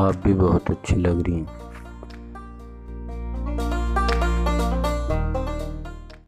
आप भी बहुत अच्छी लग रही हैं।